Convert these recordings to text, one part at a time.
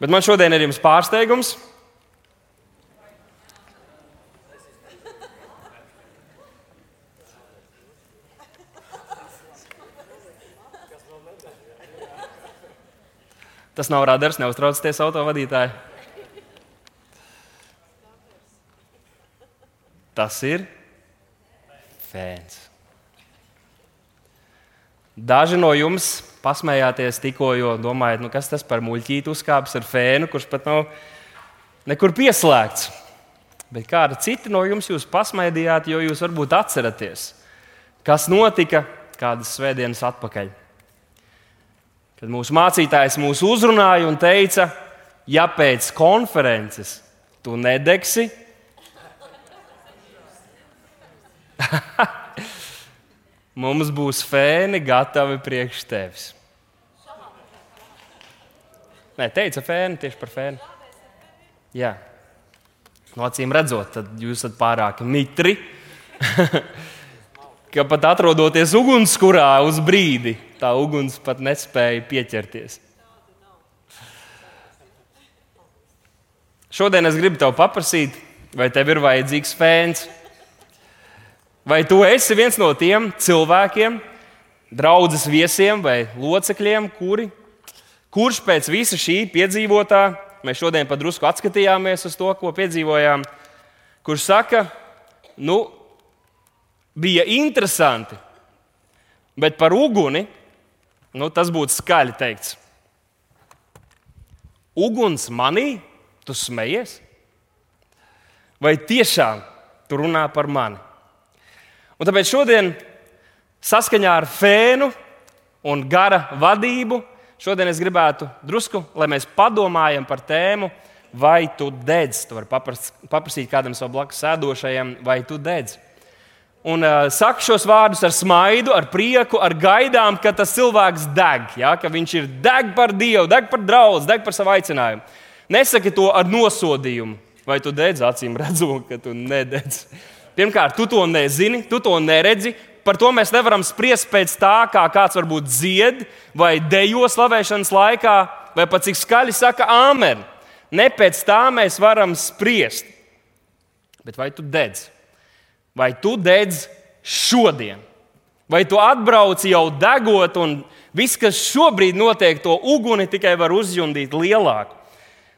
Bet man šodien ir jums pārsteigums. Tas nav radars, neuztraucieties, autovadītāji. Tas ir fēns. Daži no jums pasmējāties tikko, jo domājat, nu kas tas par muļķītu uzkāpis ar fēnu, kurš pat nav nekur pieslēgts. Bet kāda cita no jums jūs pasmaidījāt, jo jūs varbūt atceraties, kas notika kādas svētdienas atpakaļ. Kad mūsu mācītājs mūs uzrunāja un teica, ja pēc konferences tu nedegsi, mums būs fēni gatavi priekš tevis. Nē, teica fēni tieši par fēnu. Jā, no acīm redzot, tad jūs esat pārāk mitri, ka pat atrodoties ugunskurā uz brīdi, tā uguns pat nespēja pieķerties. Šodien es gribu tev paprasīt, vai tev ir vajadzīgs fēns. Vai tu esi viens no tiem cilvēkiem, draugus viesiem vai locekļiem, kuri, kurš pēc visa šī piedzīvotā, mēs šodien padrusku atskatījāmies uz to, ko piedzīvojām, kurš saka, nu, bija interesanti, bet par uguni Nu, tas būtu skaļi teikts. Uguns manī, tu smejies? Vai tiešām tu runā par mani? Un tāpēc šodien, saskaņā ar fēnu un gara vadību, šodien es gribētu drusku, lai mēs padomājam par tēmu, vai tu dedz. Tu vari paprasīt kādam savam blakus sēdošajam, vai tu dedz un uh, saka šos vārdus ar smaidu, ar prieku, ar gaidām, ka tas cilvēks deg, ja? ka viņš ir deg par Dievu, deg par draugu, deg par savu aicinājumu. Nesaki to ar nosodījumu, vai tu dedz acīm redzot, ka tu nededz. Pirmkārt, tu to nezini, tu to neredzi. Par to mēs nevaram spriest pēc tā, kā kāds varbūt dzied vai dejo slavēšanas laikā, vai pat cik skaļi saka āmen. Ne pēc tā mēs varam spriest. Bet vai tu dedzi? Vai tu dedz šodien? Vai tu atbrauc jau degot, un viss, kas šobrīd notiek, to uguni tikai var uzjundīt lielāku?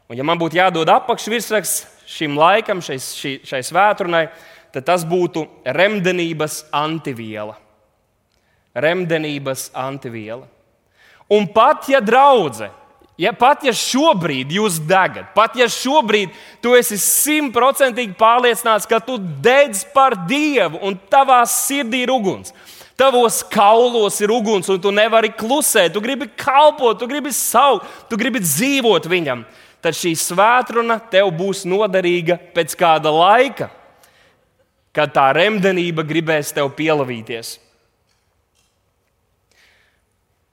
Un, ja man būtu jādod apakšvirsraksts šim laikam, šai, šai, šai svētdienai, tad tas būtu remdenības antiviela. Remdenības antiviela. Un pat ja draudzene Ja, pat ja šobrīd jūs degat, pat ja šobrīd tu esi simtprocentīgi pārliecināts, ka tu dedz par Dievu un tavā sirdī ir uguns, tavos kaulos ir uguns un tu nevari klusēt, tu gribi kalpot, tu gribi saukt, tu gribi dzīvot viņam, tad šī svētkruna tev būs noderīga pēc kāda laika, kad tā remdenība gribēs tev pielavīties.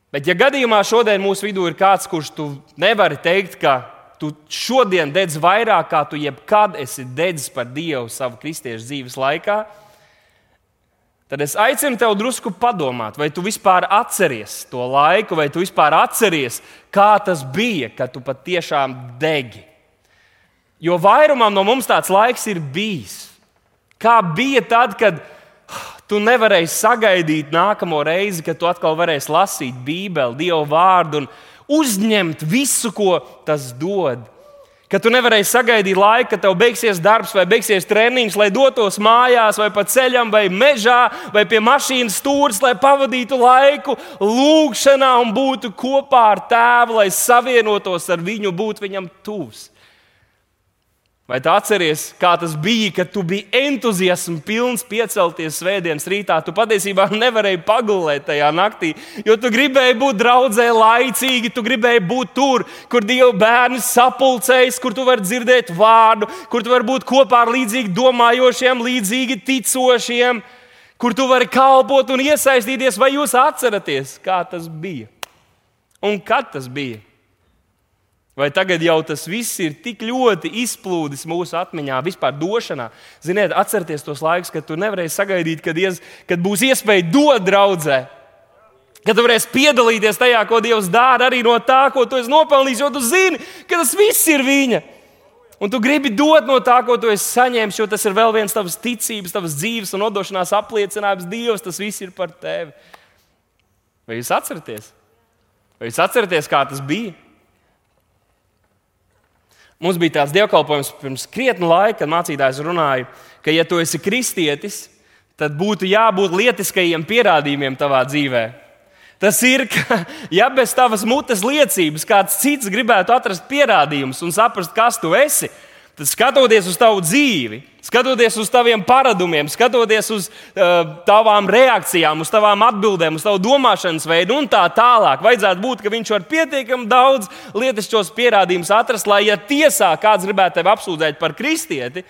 Bet, ja gadījumā šodien mūsu vidū ir kāds, kurš tu nevari teikt, ka tu šodien dedz vairāk, kā tu jebkad esi dedzis par Dievu savu kristiešu dzīves laikā, tad es aicinu tevi drusku padomāt, vai tu vispār atceries to laiku, vai tu vispār atceries, kā tas bija, kad tu patiešām degi. Jo vairumam no mums tāds laiks ir bijis. Kā bija tad, kad Tu nevarēsi sagaidīt nākamo reizi, kad tu atkal varēsi lasīt Bībeli, Dieva vārdu un uzņemt visu, ko tas dod. Kad tu nevarēsi sagaidīt laiku, kad tev beigsies darbs vai beigsies treniņš, lai dotos mājās, vai pa ceļam, vai mežā, vai pie mašīnas stūres, lai pavadītu laiku lūgšanā un būtu kopā ar tēvu, lai savienotos ar viņu, būtu viņam tuvs. Vai tu atceries, kā tas bija, kad tu biji entuziasma pilns piecelties svētdienas rītā? Tu patiesībā nevarēji pagulēt tajā naktī, jo tu gribēji būt draudzē laicīgi, tu gribēji būt tur, kur Dieva bērni sapulcējas, kur tu vari dzirdēt vārdu, kur tu vari būt kopā ar līdzīgi domājošiem, līdzīgi ticošiem, kur tu vari kalpot un iesaistīties. Vai jūs atceraties, kā tas bija? Un kad tas bija? Vai tagad jau tas viss ir tik ļoti izplūdis mūsu atmiņā, vispār došanā? Ziniet, atcerieties tos laikus, kad tu nevarēji sagaidīt, kad, ies, kad būs iespēja dot draudzē. Ka tu varēsi piedalīties tajā, ko Dievs dara, arī no tā, ko tu esi nopelnījis, jo tu zini, ka tas viss ir viņa. Un tu gribi dot no tā, ko tu esi saņēmis, jo tas ir vēl viens tavs ticības, tavs dzīves un nodošanās apliecinājums. Dievs, tas viss ir par tevi. Vai jūs atceraties? Vai jūs atceraties, kā tas bija? Mums bija tāds dievkalpojums pirms krietna laika, kad mācītājs runāja, ka, ja tu esi kristietis, tad būtu jābūt lietiskajiem pierādījumiem tavā dzīvē. Tas ir, ka, ja bez tavas mutes liecības kāds cits gribētu atrast pierādījumus un saprast, kas tu esi, tad skatoties uz tavu dzīvi, skatoties uz taviem paradumiem, skatoties uz uh, tavām reakcijām, uz tavām atbildēm, uz tavu domāšanas veidu un tā tālāk, vajadzētu būt, ka viņš var pietiekami daudz lietišķos pierādījumus atrast, lai, ja tiesā kāds gribētu tevi apsūdzēt par kristieti,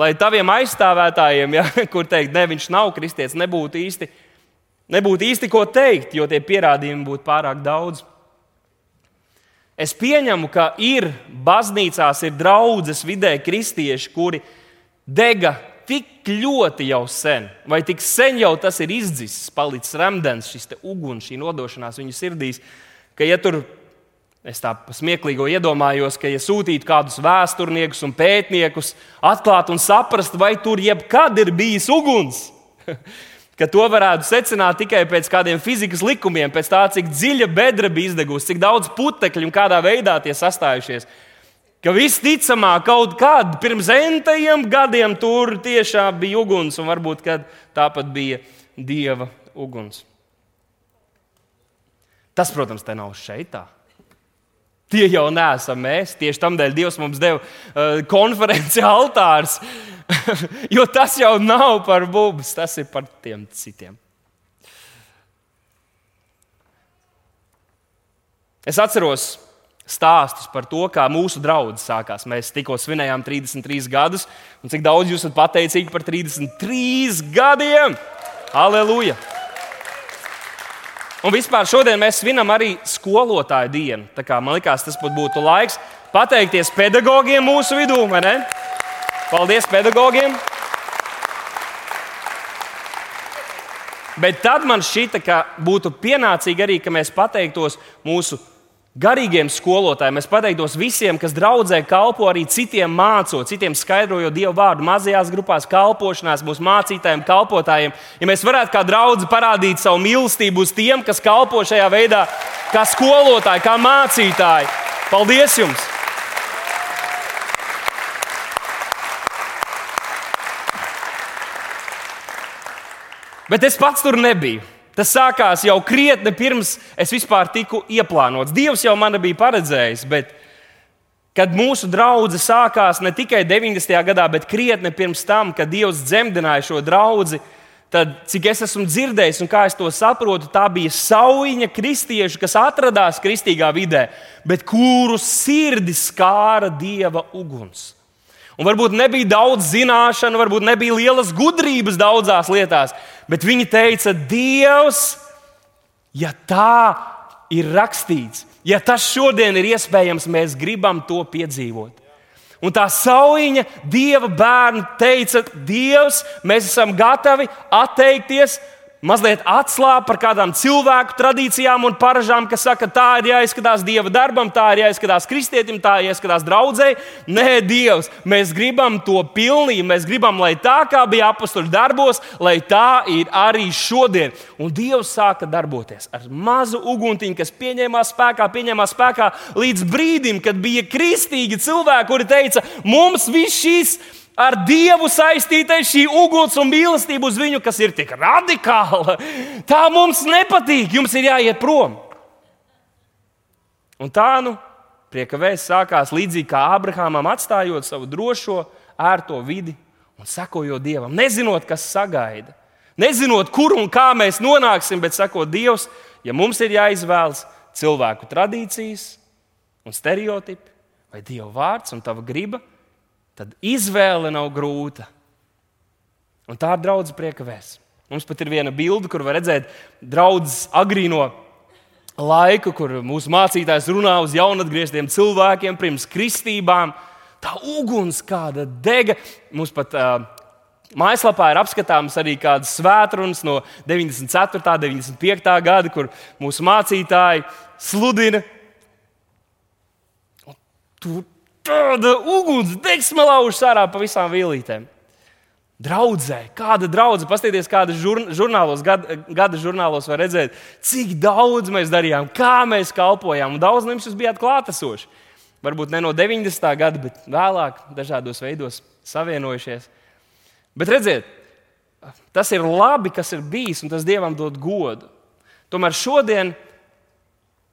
lai taviem aizstāvētājiem, ja, kur teikt, ne, viņš nav kristietis, nebūtu īsti, nebūtu īsti ko teikt, jo tie pierādījumi būtu pārāk daudz. Es pieņemu, ka ir baznīcās, ir draudzes vidē kristieši, kuri dega tik ļoti jau sen, vai tik sen jau tas ir izdzisis, palicis remdens, šis uguns, šī nodošanās viņu sirdīs, ka, ja tur es tā smieklīgi iedomājos, ka, ja sūtītu kādus vēsturniekus un pētniekus, atklāt un saprast, vai tur jebkad ir bijis uguns. ka to varētu secināt tikai pēc kādiem fizikas likumiem, pēc tā, cik dziļa bedra bija izdegusi, cik daudz putekļu un kādā veidā tie sastājušies. Ka visticamāk, kaut kad pirms entajiem gadiem tur tiešām bija uguns, un varbūt tāpat bija dieva uguns. Tas, protams, te nav šeit. Tā. Tie jau neesam mēs. Tieši tādēļ Dievs mums deva uh, konferenci altārs, jo tas jau nav par mums, tas ir par tiem citiem. Es atceros stāstus par to, kā mūsu draugs sākās. Mēs tikko svinējām 33 gadus, un cik daudz jūs esat pateicīgi par 33 gadiem! Aleluja! Un vispār šodien mēs svinam arī skolotāju dienu. Man liekas, tas būtu laiks pateikties pedagogiem mūsu vidū, vai ne? Paldies pedagogiem! Bet tad man šķita, ka būtu pienācīgi arī, ka mēs pateiktos mūsu garīgiem skolotājiem. Mēs pateiktos visiem, kas draudzē kalpo, arī citiem mācot, citiem skaidrojot Dievu vārdu, mazajās grupās, kalpošanās, mūsu mācītājiem, kalpotājiem. Ja mēs varētu kā draugi parādīt savu mīlestību uz tiem, kas kalpo šajā veidā, kā skolotāji, kā mācītāji. Paldies jums! Bet es pats tur nebiju. Tas sākās jau krietni pirms es vispār tiku ieplānots. Dievs jau man bija paredzējis, bet kad mūsu draudzene sākās ne tikai 90. gadā, bet krietni pirms tam, kad Dievs dzemdināja šo draugu, tad, cik es esmu dzirdējis un kā es to saprotu, tā bija saujiņa kristieši, kas atradās kristīgā vidē, bet kuru sirdi skāra dieva uguns. Un varbūt nebija daudz zināšanu, varbūt nebija lielas gudrības daudzās lietās, bet viņi teica, Dievs, ja tā ir rakstīts, ja tas šodien ir iespējams, mēs gribam to piedzīvot. Un tā saujiņa Dieva bērnu teica, Dievs, mēs esam gatavi atteikties mazliet atslābt par kādām cilvēku tradīcijām un paražām, kas saka, tā ir jāizskatās dieva darbam, tā ir jāizskatās kristietim, tā ir jāizskatās draudzēji. Nē, Dievs, mēs gribam to pilnību, mēs gribam, lai tā kā bija apakstuļu darbos, lai tā ir arī šodien. Un Dievs sāka darboties ar mazu uguntiņu, kas pieņēmās spēkā, pieņēmās spēkā līdz brīdim, kad bija kristīgi cilvēki, kuri teica, mums viss šīs ir ar Dievu saistītais šī uguns un mīlestība uz viņu, kas ir tik radikāla. Tā mums nepatīk, jums ir jāiet prom. Un tā nu prieka vēsts sākās līdzīgi kā Abrahamam, atstājot savu drošo, ērto vidi un sekojot Dievam, nezinot, kas sagaida. Nezinot, kur un kā mēs nonāksim, bet sakot, Dievs, ja mums ir jāizvēlas cilvēku tradīcijas un stereotipi, vai Dieva vārds un tava griba, tad izvēle nav grūta. Un tā ir draudzes prieka vēsts. Mums pat ir viena bilde, kur var redzēt draudzes agrīno laiku, kur mūsu mācītājs runā uz jaunatgrieztiem cilvēkiem pirms kristībām. Tā uguns kāda dega. Mums pat uh, Mājaslapā ir apskatāms arī kādas svētrunas no 94. un 95. gada, kur mūsu mācītāji sludina. Un tur tāda uguns degsme laužas ārā pa visām vielītēm. Draudzē, kāda draudzene, paskatieties, kāda žur, žurnālos, gada, gada žurnālos var redzēt, cik daudz mēs darījām, kā mēs kalpojām. Un daudz no jums bijāt klātesoši. Varbūt ne no 90. gada, bet vēlāk, dažādos veidos savienojušies. Bet redziet, tas ir labi, kas ir bijis, un tas Dievam dod godu. Tomēr šodien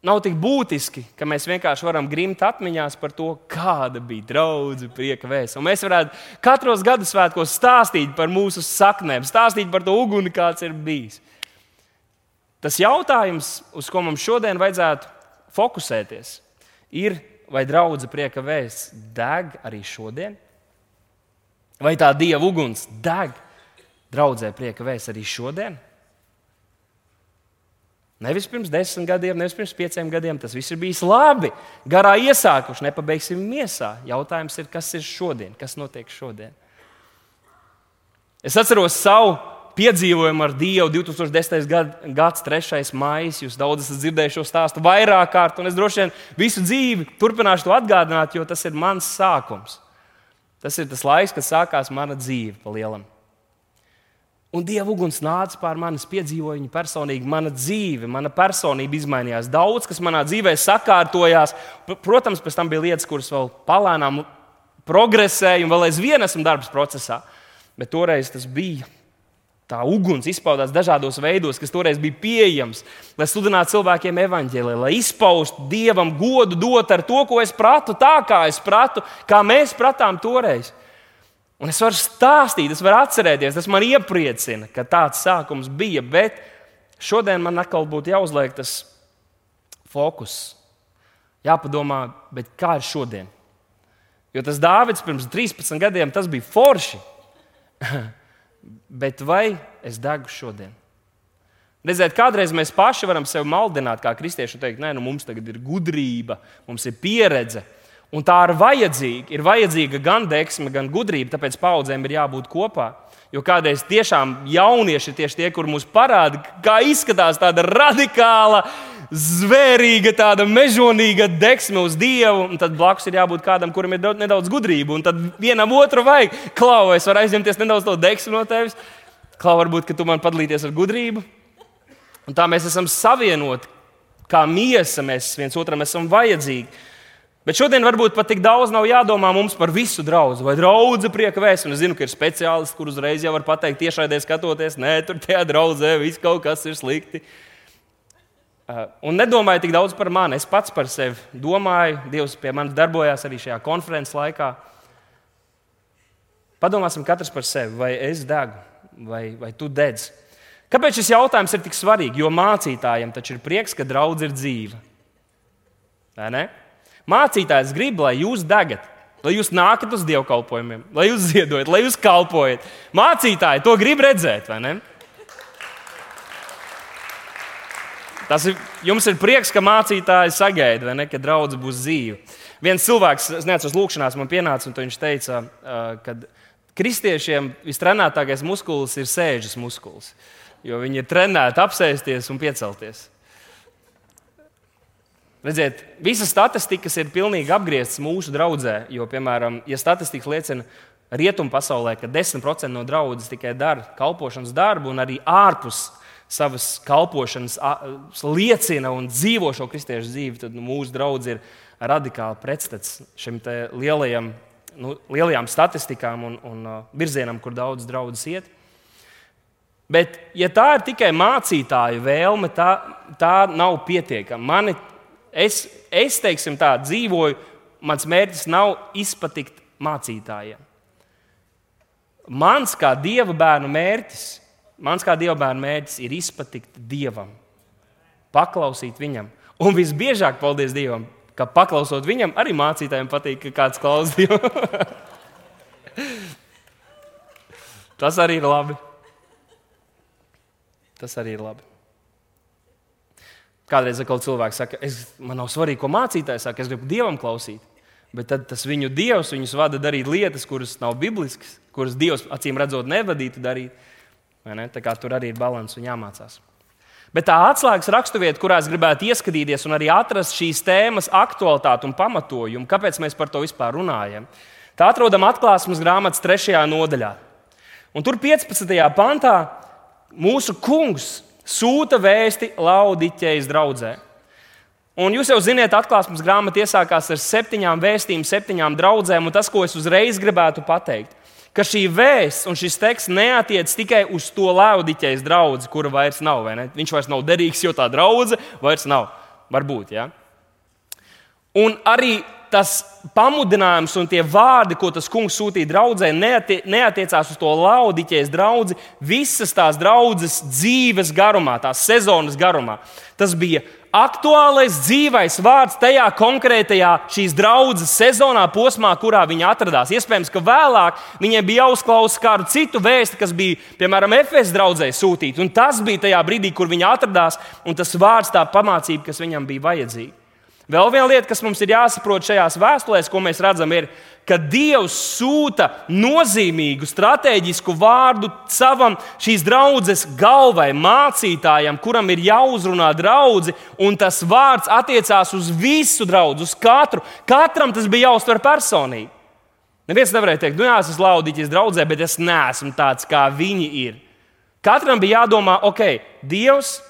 nav tik būtiski, ka mēs vienkārši varam grimt atmiņās par to, kāda bija draudzene, prieka vēsts. Un mēs varētu katros gadu svētkos stāstīt par mūsu saknēm, stāstīt par to uguni, kāds ir bijis. Tas jautājums, uz ko mums šodien vajadzētu fokusēties, ir, vai draudzene prieka vēsts deg arī šodien? Vai tā dieva uguns deg draudzē prieka vēsts arī šodien? Nevis pirms desmit gadiem, nevis pirms pieciem gadiem. Tas viss ir bijis labi. Garā iesākuši, nepabeigsim miesā. Jautājums ir, kas ir šodien, kas notiek šodien? Es atceros savu piedzīvojumu ar Dievu 2010. gads, 3. maija. Jūs daudz esat dzirdējuši šo stāstu vairāk kārt, un es droši vien visu dzīvi turpināšu to atgādināt, jo tas ir mans sākums. Tas ir tas laiks, kad sākās mana dzīve pa lielam. Un Dieva uguns nāca pār manis, piedzīvoja viņa personīgi. Mana dzīve, mana personība izmainījās. Daudz, kas manā dzīvē sakārtojās. Protams, pēc tam bija lietas, kuras vēl palēnām progresēja, un vēl aizvien esmu darbs procesā. Bet toreiz tas bija Tā uguns izpaudās dažādos veidos, kas toreiz bija pieejams, lai sludinātu cilvēkiem evaņģēlī, lai izpaustu dievam godu, dot ar to, ko es pratu, tā kā es pratu, kā mēs pratām toreiz. Un es varu stāstīt, es varu atcerēties, tas man iepriecina, ka tāds sākums bija. Bet šodien man atkal būtu jāuzliek tas fokus. Jāpadomā, kā ir šodien. Jo tas Dārvids pirms 13 gadiem tas bija forši. bet vai es degu šodien? Redziet, kādreiz mēs paši varam sevi maldināt, kā kristieši, un teikt, nē, nu, mums tagad ir gudrība, mums ir pieredze. Un tā ir vajadzīga. Ir vajadzīga gan deksme, gan gudrība, tāpēc paudzēm ir jābūt kopā. Jo kādreiz tiešām jaunieši ir tieši tie, kur mums parāda, kā izskatās tāda radikāla, zvērīga, tāda mežonīga deksme uz Dievu. Un tad blakus ir jābūt kādam, kuram ir nedaudz gudrība. Un tad vienam otru vajag, klau, es varu aizņemties nedaudz to deksmu no tevis. Klau, varbūt, tu man padalīties ar gudrību. Un tā mēs esam savienoti, kā miesa, mēs viens otram esam vajadzīgi. Bet šodien varbūt pat tik daudz nav jādomā mums par visu draugu vai draugu prieka vēstu. Es zinu, ka ir speciālisti, kur uzreiz jau var pateikt, tiešraidē skatoties, nē, tur tajā draudzē viss kaut kas ir slikti. Uh, un nedomāju tik daudz par mani. Es pats par sevi domāju, Dievs pie manis darbojās arī šajā konferences laikā. Padomāsim katrs par sevi, vai es degu, vai, vai tu dedz. Kāpēc šis jautājums ir tik svarīgs? Jo mācītājiem taču ir prieks, ka draudz ir dzīva. Vai ne? Mācītājs grib, lai jūs degat, lai jūs nākat uz dievkalpojumiem, lai jūs ziedojat, lai jūs kalpojat. Mācītāji to grib redzēt, vai ne? Tas ir, jums ir prieks, ka mācītāji sagaida, ne, ka draudzene būs dzīva. Viens cilvēks, es neatceros, lūkšanās man pienāca, un viņš teica, ka kristiešiem vistrenētākais muskulis ir sēžas muskulis. Jo viņi ir trenēti apsēsties un piecelties. Redziet, visas statistikas ir pilnīgi apgrieztas mūsu draudzē. Jo, piemēram, ja statistika liecina rietumu pasaulē, ka 10% no draudzes tikai dara kalpošanas darbu, un arī ārpus savas kalpošanas liecina un dzīvo šo kristiešu dzīvi, tad nu, mūsu draugs ir radikāli pretstats šim lielajam, nu, lielajām statistikām un, un virzienam, kur daudz draudzes iet. Bet, ja tā ir tikai mācītāju vēlme, tā, tā nav pietiekama. Mani Es, es teiksim, tā dzīvoju, mans mērķis nav izpatikt mācītājiem. Mans kā dieva bērnu mērķis, mans kā dieva bērnu mērķis ir izpatikt dievam, paklausīt viņam. Un visbiežāk, paldies Dievam, ka paklausot viņam, arī mācītājiem patīk, ka kāds klausa Dievu. Tas arī ir labi. Tas arī ir labi. Kādreiz atkal cilvēks saka, es, man nav svarīgi, ko mācītājs saka, es gribu dievam klausīt. bet tad tas viņu dievs viņus vada darīt lietas, kuras nav bibliskas, kuras dievs acīm redzot nevadītu darīt. Tā kā tur arī ir līdzsvars un jāmācās. Bet tā atslēgas raksturvieta, kurā es gribētu ieskatīties un arī atrast šīs tēmas aktualitāti un pamatojumu, kāpēc mēs par to vispār runājam, tā atrodam atklāsmes grāmatas trešajā nodaļā. Un tur 15. pantā mūsu kungs sūta vēsti Laudiķejas draudzē. Un jūs jau zināt, atklāsmes grāmata iesākās ar septiņām vēstījumiem, septiņām draudzēm, un tas, ko es uzreiz gribētu pateikt, ka šī vēsts un šis teksts neatiec tikai uz to Laudiķejas draugu, kura vairs nav. Viņš vairs nav derīgs, jo tā draudzene vairs nav. Varbūt, ja? Un arī tas pamudinājums un tie vārdi, ko tas kungs sūtīja draudzē, neatie, neatiecās uz to laudiķēs draugu visas tās draudzes dzīves garumā, tās sezonas garumā. Tas bija aktuālais dzīvais vārds tajā konkrētajā šīs draudzes sezonā, posmā, kurā viņi atradās. Iespējams, ka vēlāk viņiem bija jāuzklausa kādu citu vēstu, kas bija, piemēram, FS draudzē sūtīta. Tas bija tajā brīdī, kur viņi atradās, un tas vārds, tā pamācība, kas viņam bija vajadzīga. Vēl viena lieta, kas mums ir jāsaprot šajās vēstulēs, ko mēs redzam, ir, ka Dievs sūta nozīmīgu strateģisku vārdu savam šīs draudzes galvai, mācītājam, kuram ir jāuzrunā draugi, un tas vārds attiecās uz visu draugu, uz katru. Katram tas bija jāuztver personīgi. Neviens nevarēja teikt, nu jā, es esmu laudīties draudzē, bet es neesmu tāds, kā viņi ir. Katram bija jādomā, ok, Dievs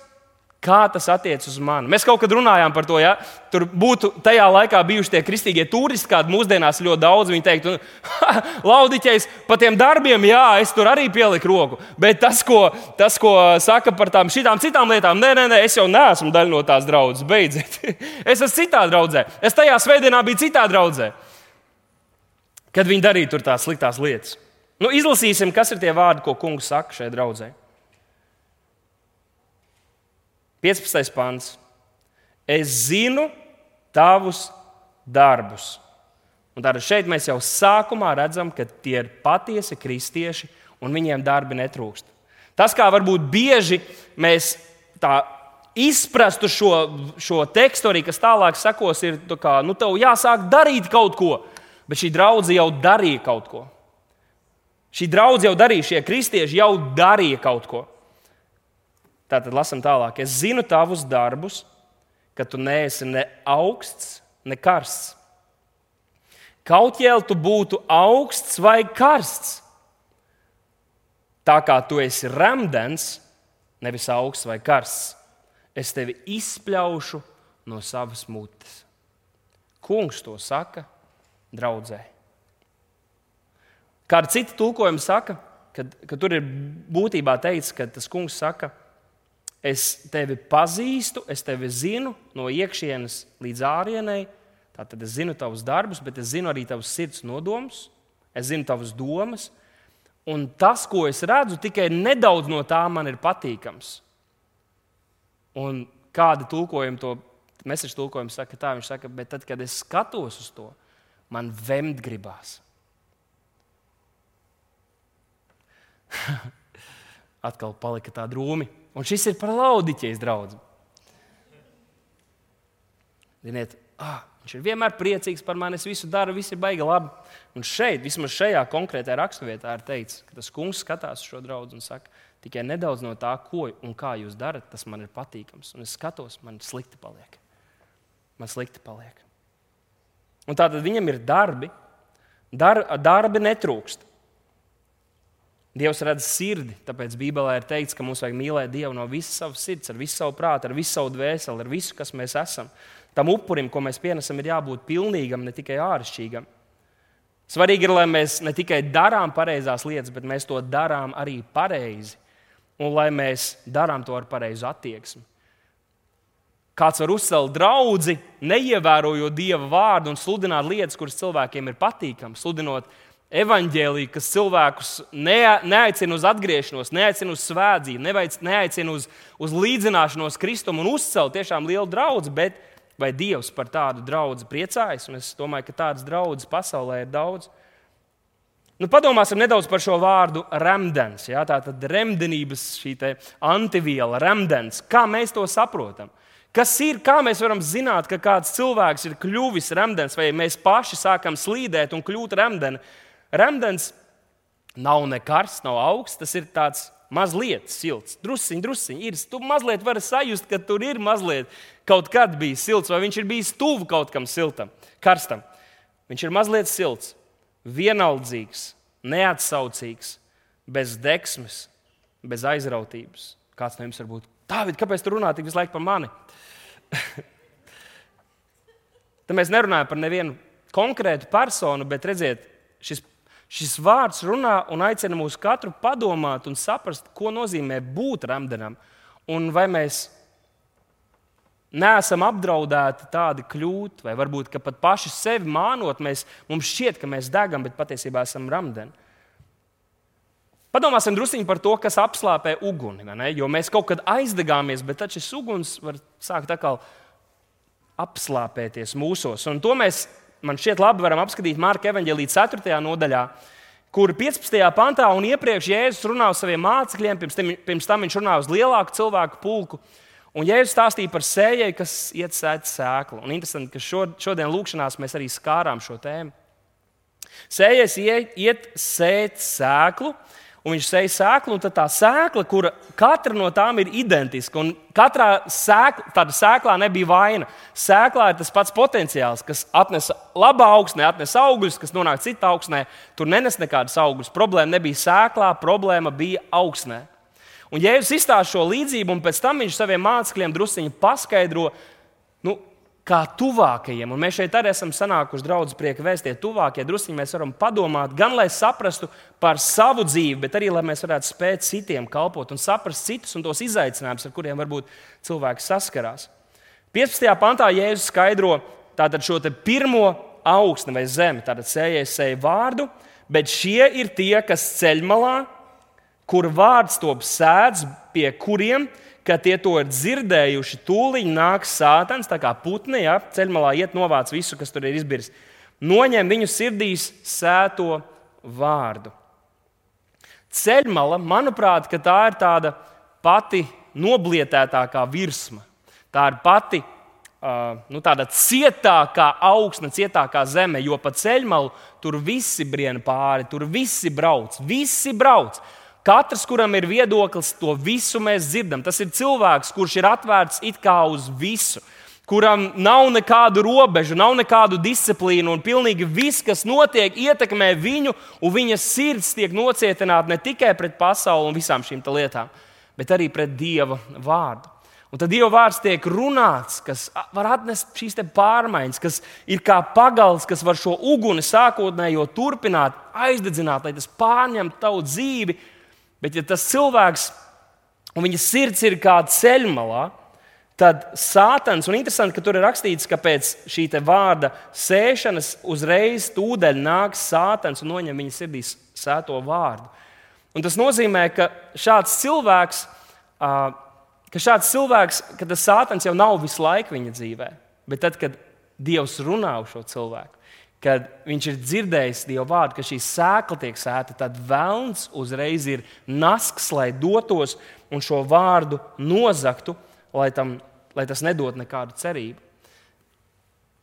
Kā tas attiecas uz mani? Mēs kaut kad runājām par to, ja tur būtu tajā laikā bijuši tie kristīgie turisti, kādi mūsdienās ļoti daudz. Viņi teiktu, laudiķis par tiem darbiem, jā, es tur arī pieliku roku. Bet tas, ko, tas, ko saka par tām šitām citām lietām, nē, nē, nē, es jau neesmu daļa no tās draudzes. Beidziet. es esmu citā draudzē. Es tajā svētdienā biju citā draudzē, kad viņi darīja tur tās sliktās lietas. Nu, izlasīsim, kas ir tie vārdi, ko kungs saka šai draudzēji. 15. pāns. Es zinu tavus darbus. Un tātad šeit mēs jau sākumā redzam, ka tie ir patiesi kristieši un viņiem darbi netrūkst. Tas, kā varbūt bieži mēs tā izprastu šo, šo tekstu, arī kas tālāk sekos, ir, kā, nu, tev jāsāk darīt kaut ko, bet šī draudzene jau darīja kaut ko. Šī draudzene jau darīja, šie kristieši jau darīja kaut ko. Tātad lasam tālāk. Es zinu tavus darbus, ka tu neesi ne augsts, ne karsts. Kaut jau tu būtu augsts vai karsts, tā kā tu esi rāmdens, nevis augsts vai karsts, es tevi izspļaušu no savas mutes. Kungs to saka draudzē. Kāda cita tulkojuma saka, ka, ka tur ir būtībā teikts, ka tas kungs saka, ka Es tevi pazīstu, es tevi zinu no iekšienes līdz ārienei. Tātad es zinu tavus darbus, bet es zinu arī tavus sirds nodomus, es zinu tavas domas. Un tas, ko es redzu, tikai nedaudz no tā man ir patīkams. Un kāda tulkojuma to mēsīšu tulkojumu saka, tā viņš saka, bet tad, kad es skatos uz to, man vemt gribās. Atkal palika tā drūmi. Un šis ir par laudiķis, draugs. Ziniet, ah, viņš ir vienmēr priecīgs par mani, es visu daru, viss ir baigi labi. Un šeit, vismaz šajā konkrētajā raksturvietā, ir teikts, ka tas kungs skatās uz šo draugu un saka, tikai nedaudz no tā, ko un kā jūs darat, tas man ir patīkams. Un es skatos, man slikti paliek. Man slikti paliek. Un tātad viņam ir darbi, Dar, darbi netrūkst. Dievs redz sirdi, tāpēc Bībelē ir teikts, ka mums vajag mīlēt Dievu no visas savas sirds, ar visu savu prātu, ar visu savu dvēseli, ar visu, kas mēs esam. Tam upurim, ko mēs pienesam, ir jābūt pilnīgam, ne tikai āršķirīgam. Svarīgi ir, lai mēs ne tikai darām pareizās lietas, bet mēs to darām arī pareizi. Un lai mēs darām to ar pareizu attieksmi. Kāds var uzcelt draugu, neievērojot dieva vārdu un sludināt lietas, kuras cilvēkiem ir patīkamas, sludinot evaņģēlīju, kas cilvēkus neaicina uz atgriešanos, neaicina uz svētzību, neaicina uz, uz līdzināšanos Kristum un uzcelt tiešām lielu draugu, bet vai Dievs par tādu draugu priecājas? Un es domāju, ka tādas draudzes pasaulē ir daudz. Nu, padomāsim nedaudz par šo vārdu remdens. Ja? Tā tad remdenības antiviela, remdens. Kā mēs to saprotam? Kas ir, kā mēs varam zināt, ka kāds cilvēks ir kļuvis remdens, vai mēs paši sākam slīdēt un kļūt remdeni? Remdens nav ne karsts, nav augsts, tas ir tāds mazliet silts, drusciņš, drusciņš. Ir, tu mazliet vari sajust, ka tur ir mazliet kaut kad bijis silts, vai viņš ir bijis tuvu kaut kam siltam, karstam. Viņš ir mazliet silts, vienaldzīgs, neatsaucīgs, bez deksmes, bez aizrautības. Kāds no jums var būt? Dāvid, kāpēc tu runā tik visu laiku par mani? Tad mēs nerunājam par nevienu konkrētu personu, bet redziet, šis, šis vārds runā un aicina mūs katru padomāt un saprast, ko nozīmē būt remdenam. Un vai mēs neesam apdraudēti tādi kļūt, vai varbūt pat paši sevi mānot, mēs, mums šķiet, ka mēs degam, bet patiesībā esam ramdeni. Padomāsim druskuļi par to, kas apslāpē uguni. Jo mēs kaut kad aizdegāmies, bet tad šis uguns var sākt atkal apslāpēties mūsos. Un to mēs, man šķiet, labi varam apskatīt Marka evanģēlīja 4. nodaļā, kur 15. pantā un iepriekš Jēzus runā uz saviem mācekļiem, pirms tam, pirms tam viņš runā uz lielāku cilvēku pulku. Un Jēzus stāstīja par sējai, kas iet sēt sēklu. Un interesanti, ka šodien lūkšanās mēs arī skārām šo tēmu. Sējais iet, iet sēt sēklu, un viņš sēž sēklu, un tā sēkla, kura katra no tām ir identiska. Un katrā sēkla, sēklā nebija vaina. Sēklā ir tas pats potenciāls, kas atnes labā augsnē, atnes augļus, kas nonāk citā augsnē. Tur nenes nekādas augļus. Problēma nebija sēklā, problēma bija augsnē. Un Jēzus izstāsta šo līdzību, un pēc tam viņš saviem mācekļiem druskuļi paskaidro, kā tuvākajiem. Un mēs šeit arī esam sanākuši draugus prieka vēstie tuvākie. Druskuļi mēs varam padomāt, gan lai saprastu par savu dzīvi, bet arī lai mēs varētu spēt citiem kalpot un saprast citus un tos izaicinājumus, ar kuriem varbūt cilvēki saskarās. 15. pantā Jēzus skaidro šo pirmo augstni vai zemi, tātad sējais sēja vārdu, bet šie ir tie, kas ceļmalā, kur vārds top sēdz, pie kuriem ir kad tie to ir dzirdējuši, tūlīt nāks sātans, tā kā putni, ja, ceļmalā iet novāc visu, kas tur ir izbirs. Noņem viņu sirdīs sēto vārdu. Ceļmala, manuprāt, tā ir tāda pati noblietētākā virsma. Tā ir pati uh, nu, cietākā augsne, cietākā zeme, jo pa ceļmalu tur visi brien pāri, tur visi brauc, visi brauc. Katrs, kuram ir viedoklis, to visu mēs dzirdam. Tas ir cilvēks, kurš ir atvērts it kā uz visu, kuram nav nekādu robežu, nav nekādu disciplīnu, un pilnīgi viss, kas notiek, ietekmē viņu, un viņa sirds tiek nocietināta ne tikai pret pasauli un visām šīm lietām, bet arī pret Dieva vārdu. Un tad Dieva vārds tiek runāts, kas var atnest šīs pārmaiņas, kas ir kā pagals, kas var šo uguni sākotnējo turpināt, aizdedzināt, lai tas pārņemtu tavu dzīvi Bet, ja tas cilvēks un viņa sirds ir kā ceļmalā, tad sātans, un interesanti, ka tur ir rakstīts, ka pēc šī vārda sēšanas uzreiz tūdeļ nāks sātans un noņem viņa sirdīs sēto vārdu. Un tas nozīmē, ka šāds cilvēks, ka šāds cilvēks, ka tas sātans jau nav visu laiku viņa dzīvē, bet tad, kad Dievs runā uz šo cilvēku, kad viņš ir dzirdējis Dieva vārdu, ka šī sēkla tiek sēta, tad vēlns uzreiz ir nasks, lai dotos un šo vārdu nozaktu, lai, tam, lai tas nedod nekādu cerību.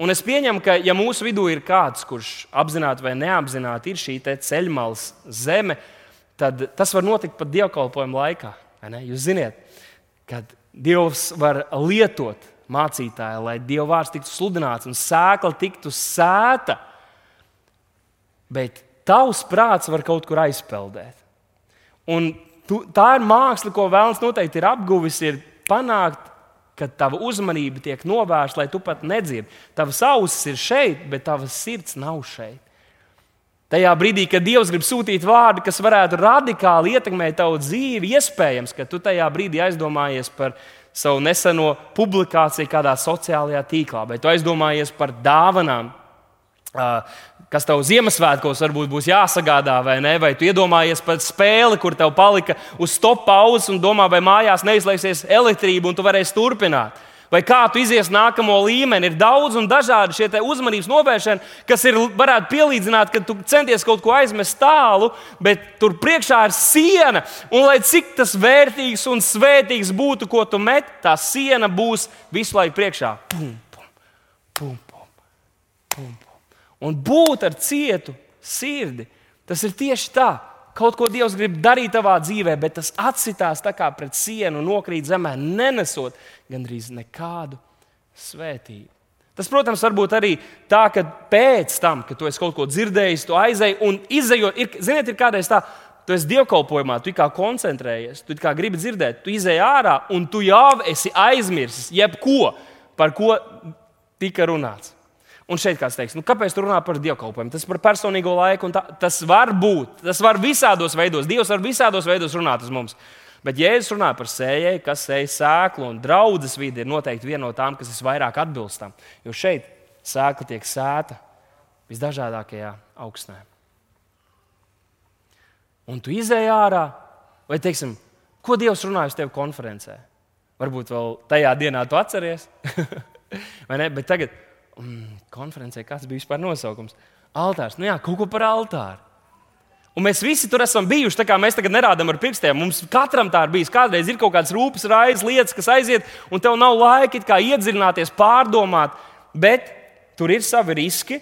Un es pieņemu, ka, ja mūsu vidū ir kāds, kurš apzināti vai neapzināti ir šī ceļmalas zeme, tad tas var notikt pat dievkalpojuma laikā. Jūs zināt, kad Dievs var lietot mācītāju, lai Dieva vārds tiktu sludināts un sēkla tiktu sēta. Bet tavs prāts var kaut kur aizpeldēt. Un tu, tā ir māksla, ko vēlams noteikti ir apguvis, ir panākt, ka tava uzmanība tiek novērsta, lai tu pat nedzirdi. Tavas ausis ir šeit, bet tavas sirds nav šeit. Tajā brīdī, kad Dievs grib sūtīt vārdu, kas varētu radikāli ietekmēt tavu dzīvi, iespējams, ka tu tajā brīdī aizdomājies par savu neseno publikāciju kādā sociālajā tīklā, vai tu aizdomājies par dāvanām, kas tev Ziemassvētkos varbūt būs jāsagādā, vai ne? Vai tu iedomājies par spēli, kur tev palika uz stop pauzes un domā, vai mājās neizlaiksies elektrība un tu varēsi turpināt. Vai kā tu izies nākamo līmeni? Ir daudz un dažādi šie uzmanības novēršana, kas ir, varētu pielīdzināt, ka tu centies kaut ko aizmest tālu, bet tur priekšā ir siena. Un lai cik tas vērtīgs un svētīgs būtu, ko tu met, tā siena būs visu laiku priekšā. Pum, pum, pum, pum, pum, pum. Un būt ar cietu sirdi, tas ir tieši tā. Kaut ko Dievs grib darīt tavā dzīvē, bet tas atsitās tā kā pret sienu un nokrīt zemē, nenesot gandrīz nekādu svētību. Tas, protams, var būt arī tā, ka pēc tam, kad tu esi kaut ko dzirdējis, tu aizēji un izējot, ir, ziniet, ir kādreiz tā, tu esi dievkalpojumā, tu kā koncentrējies, tu kā gribi dzirdēt, tu izēji ārā un tu jau esi aizmirsis jebko, par ko tika runāts. Un šeit kāds teiks, nu, kāpēc tu runā par dievkalpojumu? Tas par personīgo laiku, tā, tas var būt. Tas var visādos veidos. Dievs var visādos veidos runāt uz mums. Bet Jēzus runā par sējēju, kas sēž sēklu, un draudzes vide ir noteikti viena no tām, kas visvairāk atbilstam. Jo šeit sēkla tiek sēta visdažādākajā augstnē. Un tu izēj ārā, vai teiksim, ko Dievs runāja uz tevi konferencē? Varbūt vēl tajā dienā tu atceries, vai ne? Bet tagad, konferencē, kāds bija vispār nosaukums? Altārs. Nu jā, kaut ko par altāru. Un mēs visi tur esam bijuši. Tā kā mēs tagad nerādām ar pirkstiem. Mums katram tā ir bijis. Kādreiz ir kaut kādas rūpes, raizes, lietas, kas aiziet, un tev nav laika iedziļināties, pārdomāt. Bet tur ir savi riski.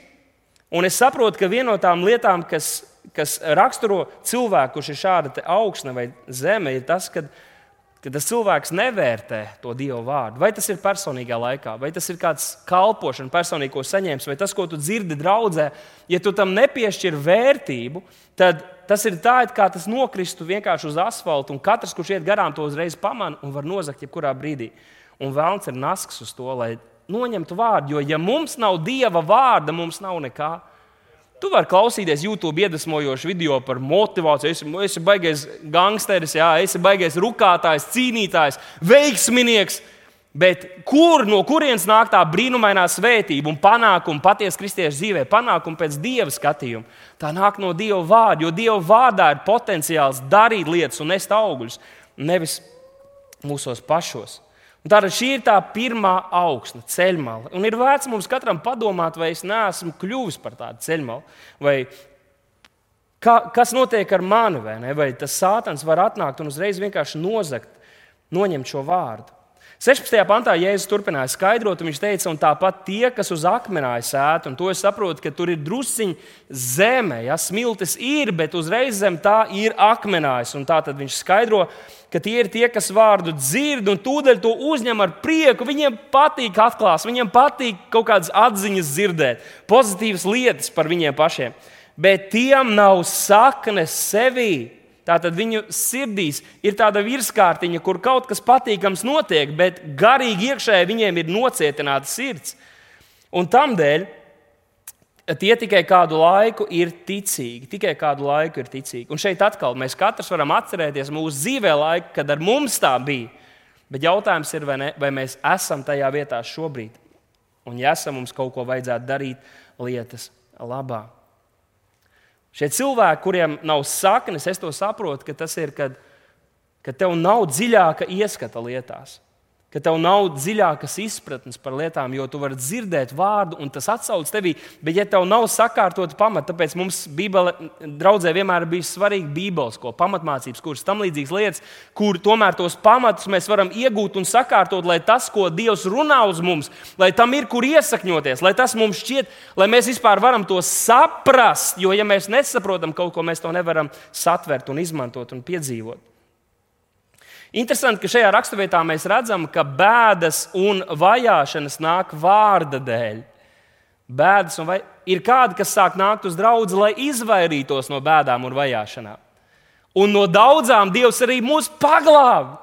Un es saprotu, ka viena no tām lietām, kas, kas raksturo cilvēku, kurš ir šāda augstne vai zeme, ir tas, ka ka tas cilvēks nevērtē to Dieva vārdu. Vai tas ir personīgā laikā, vai tas ir kāds kalpošana, personīgi, ko saņēmis, vai tas, ko tu dzirdi draudzē, ja tu tam nepiešķir vērtību, tad tas ir tā, it kā tas nokristu vienkārši uz asfalta, un katrs, kurš iet garām, to uzreiz pamana un var nozagt jebkurā brīdī. Un vēlams ir nasks uz to, lai noņemtu vārdu, jo ja mums nav Dieva vārda, mums nav nekā. Tu vari klausīties YouTube iedvesmojošu video par motivāciju. Es esmu baigais gangsteris, jā, es esmu baigais rukātājs, cīnītājs, veiksminieks. Bet kur, no kurienes nāk tā brīnumainā svētība un panākuma patiesā kristiešu dzīvē, panākuma pēc dieva skatījuma? Tā nāk no dieva vārda, jo dieva vārdā ir potenciāls darīt lietas un nest augļus, nevis mūsos pašos. Tātad šī ir tā pirmā augsta ceļmala. Un ir vērts mums katram padomāt, vai es neesmu kļuvis par tādu ceļmalu. Vai ka, kas notiek ar mani, vai, ne? vai tas sātans var atnākt un uzreiz vienkārši nozagt, noņemt šo vārdu. 16. pantā Jēzus turpināja skaidrot, un viņš teica, un tāpat tie, kas uz akmenāja sēt, un to es saprotu, ka tur ir drusciņi zeme, ja smiltis ir, bet uzreiz zem tā ir akmenājs. Tā tad viņš skaidro, ka tie ir tie, kas vārdu dzird un tūdaļ to uzņem ar prieku. Viņiem patīk atklāt, viņiem patīk kaut kādas atziņas dzirdēt, pozitīvas lietas par viņiem pašiem. Bet tiem nav saknes sevī. Tātad viņu sirdīs ir tāda virskārtiņa, kur kaut kas patīkams notiek, bet garīgi iekšēji viņiem ir nocietināta sirds. Un tam dēļ tie tikai kādu laiku ir ticīgi. Tikai kādu laiku ir ticīgi. Un šeit atkal mēs katrs varam atcerēties mūsu dzīvē laiku, kad ar mums tā bija. Bet jautājums ir, vai, ne, vai mēs esam tajā vietā šobrīd. Un, ja esam, mums kaut ko vajadzētu darīt lietas labā. Šie cilvēki, kuriem nav saknes, es to saprotu, ka tas ir, kad, kad tev nav dziļāka ieskata lietās ka tev nav dziļākas izpratnes par lietām, jo tu vari dzirdēt vārdu, un tas atsauc tevī. Bet, ja tev nav sakārtota pamata, tāpēc mums Bībele, draudzē vienmēr bijis svarīgi Bībeles, ko pamatmācības, kuras tam līdzīgas lietas, kur tomēr tos pamatus mēs varam iegūt un sakārtot, lai tas, ko Dievs runā uz mums, lai tam ir kur iesakņoties, lai tas mums šķiet, lai mēs vispār varam to saprast. Jo, ja mēs nesaprotam kaut ko, mēs to nevaram satvert un izmantot un piedzīvot. Interesanti, ka šajā raksturvietā mēs redzam, ka bēdas un vajāšanas nāk vārda dēļ. Bēdas un vai... ir kādi, kas sāk nākt uz draugu, lai izvairītos no bēdām un vajāšanām. Un no daudzām Dievs arī mūs paglāb.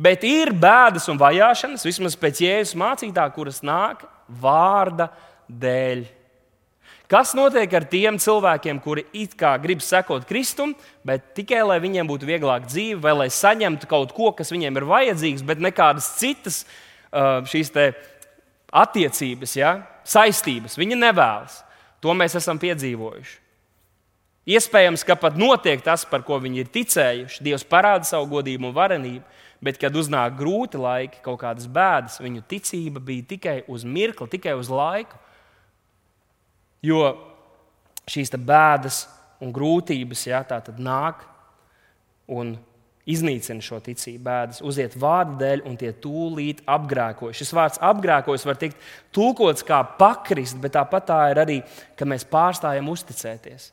Bet ir bēdas un vajāšanas, vismaz pēc jēzus mācītā, kuras nāk vārda dēļ. Kas notiek ar tiem cilvēkiem, kuri it kā grib sekot Kristum, bet tikai lai viņiem būtu vieglāk dzīve, vai lai saņemtu kaut ko, kas viņiem ir vajadzīgs, bet nekādas citas uh, šīs attiecības, ja, saistības viņi nevēlas. To mēs esam piedzīvojuši. Iespējams, ka pat notiek tas, par ko viņi ir ticējuši. Dievs parāda savu godību un varenību, Bet, kad uznāk grūti laiki, kaut kādas bēdas, viņu ticība bija tikai uz mirkli, tikai uz laiku. Jo šīs bēdas un grūtības jā, nāk un iznīcina šo ticību, bēdas, uziet vārdu dēļ, un tie tūlīt apgrēkojas. Šis vārds apgrēkojas var tikt tulkots kā pakrist, bet tāpat tā ir arī, ka mēs pārstājam uzticēties.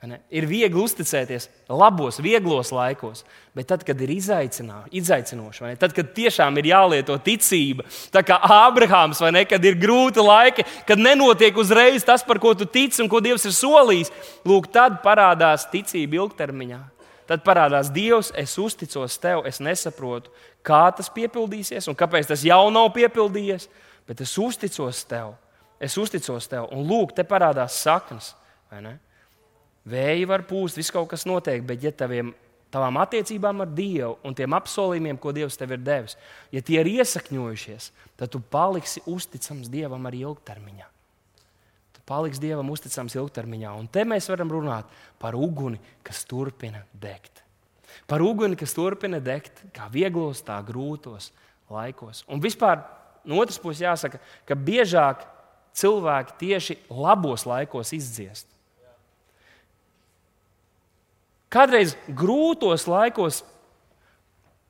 Ir viegli uzticēties labos, vieglos laikos, bet tad, kad ir izaicinoši, tad, kad tiešām ir jālieto ticība, tā kā Ābrahāms, vai ne, kad ir grūti laiki, kad nenotiek uzreiz tas, par ko tu tici un ko Dievs ir solījis, lūk, tad parādās ticība ilgtermiņā. Tad parādās Dievs, es uzticos tev, es nesaprotu, kā tas piepildīsies un kāpēc tas jau nav piepildījies, bet es uzticos tev. Es uzticos tev, un lūk, te parādās saknes. Vēji var pūst, viss kaut kas notiek, bet ja taviem, tavām attiecībām ar Dievu un tiem apsolījumiem, ko Dievs tev ir devis, ja tie ir iesakņojušies, tad tu paliksi uzticams Dievam arī ilgtermiņā. Tu paliksi Dievam uzticams ilgtermiņā. Un te mēs varam runāt par uguni, kas turpina degt. Par uguni, kas turpina degt kā vieglos, tā grūtos laikos. Un vispār no otras puses jāsaka, ka biežāk cilvēki tieši labos laikos izdziest. Kādreiz grūtos laikos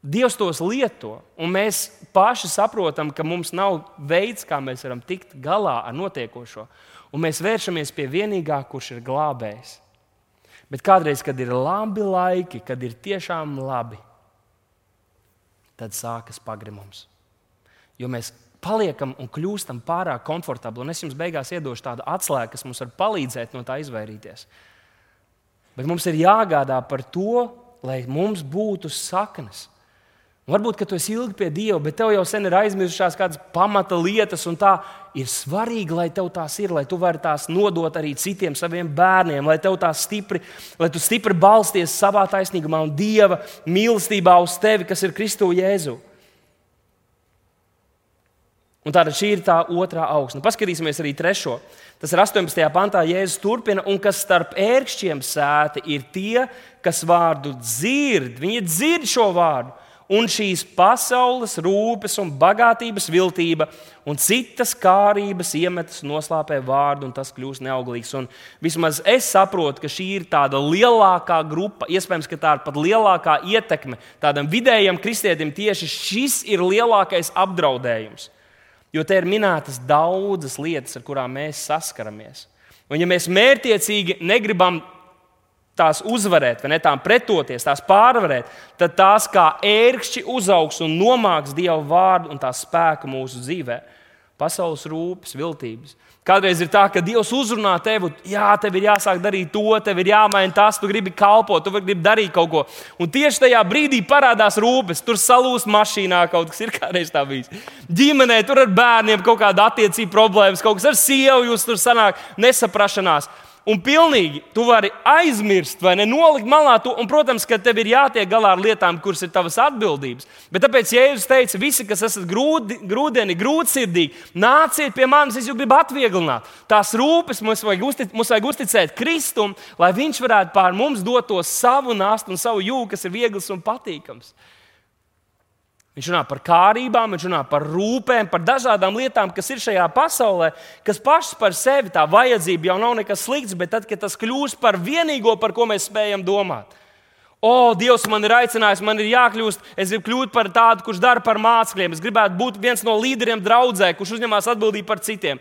Dievs tos lieto, un mēs paši saprotam, ka mums nav veids, kā mēs varam tikt galā ar notiekošo. Un mēs vēršamies pie vienīgā, kurš ir glābējs. Bet kādreiz, kad ir labi laiki, kad ir tiešām labi, tad sākas pagrimums. Jo mēs paliekam un kļūstam pārāk komfortabli. Un es jums beigās iedošu tādu atslēgu, kas mums var palīdzēt no tā izvairīties. Bet mums ir jāgādā par to, lai mums būtu saknes. Varbūt, ka tu esi ilgi pie Dieva, bet tev jau sen ir aizmirsušās kādas pamata lietas, un tā ir svarīgi, lai tev tās ir, lai tu vari tās nodot arī citiem saviem bērniem, lai tev tās stipri, lai tu stipri balsties savā taisnīgumā un Dieva mīlestībā uz tevi, kas ir Kristu Jēzu. Un tāda šī ir tā otrā augsne. Paskatīsimies arī trešo. Tas ir 18. pantā, Jēzus turpina, un kas starp ērkšķiem sēta, ir tie, kas vārdu dzird. Viņi dzird šo vārdu, un šīs pasaules rūpes, un bagātības viltība un citas kārības iemetas noslāpē vārdu, un tas kļūst neauglīgs. Un vismaz es saprotu, ka šī ir tāda lielākā grupa, iespējams, ka tā ir pat lielākā ietekme tādam vidējam kristietim. Tieši šis ir lielākais apdraudējums. Jo te ir minētas daudzas lietas, ar kurām mēs saskaramies. Un, ja mēs mērķiecīgi negribam tās uzvarēt, vai ne tām pretoties, tās pārvarēt, tad tās kā ērkšķi uzaugs un nomāks Dieva vārdu un tā spēku mūsu dzīvēm pasaules rūpes, viltības. Kādreiz ir tā, ka Dievs uzrunā tevi, jā, tev ir jāsāk darīt to, tev ir jāmaina tas, tu gribi kalpot, tu gribi darīt kaut ko. Un tieši tajā brīdī parādās rūpes, tur salūst mašīnā kaut kas, ir kādreiz tā bijis. Ģimenē tur ar bērniem kaut kāda attiecība problēmas, kaut kas ar sievu, jūs tur sanāk nesaprašanās un pilnīgi tu vari aizmirst vai nenolikt malā to. Un, protams, ka tev ir jātiek galā ar lietām, kuras ir tavas atbildības. Bet tāpēc Jēzus teica, visi, kas esat grūdi, grūdieni, grūtsirdīgi, nāciet pie manis, es jūs gribu atvieglināt. Tās rūpes mums vajag, uztic, mums vajag uzticēt Kristum, lai Viņš varētu pār mums dot to savu nastu un savu jūgu, kas ir viegls un patīkams. Viņš runā par kārībām, viņš runā par rūpēm, par dažādām lietām, kas ir šajā pasaulē, kas pašas par sevi tā vajadzība jau nav nekas slikts, bet tad, kad tas kļūst par vienīgo, par ko mēs spējam domāt. O, Dievs man ir aicinājis, man ir jākļūst, es gribu kļūt par tādu, kurš dara par mācekļiem. Es gribētu būt viens no līderiem draudzē, kurš uzņemas atbildību par citiem.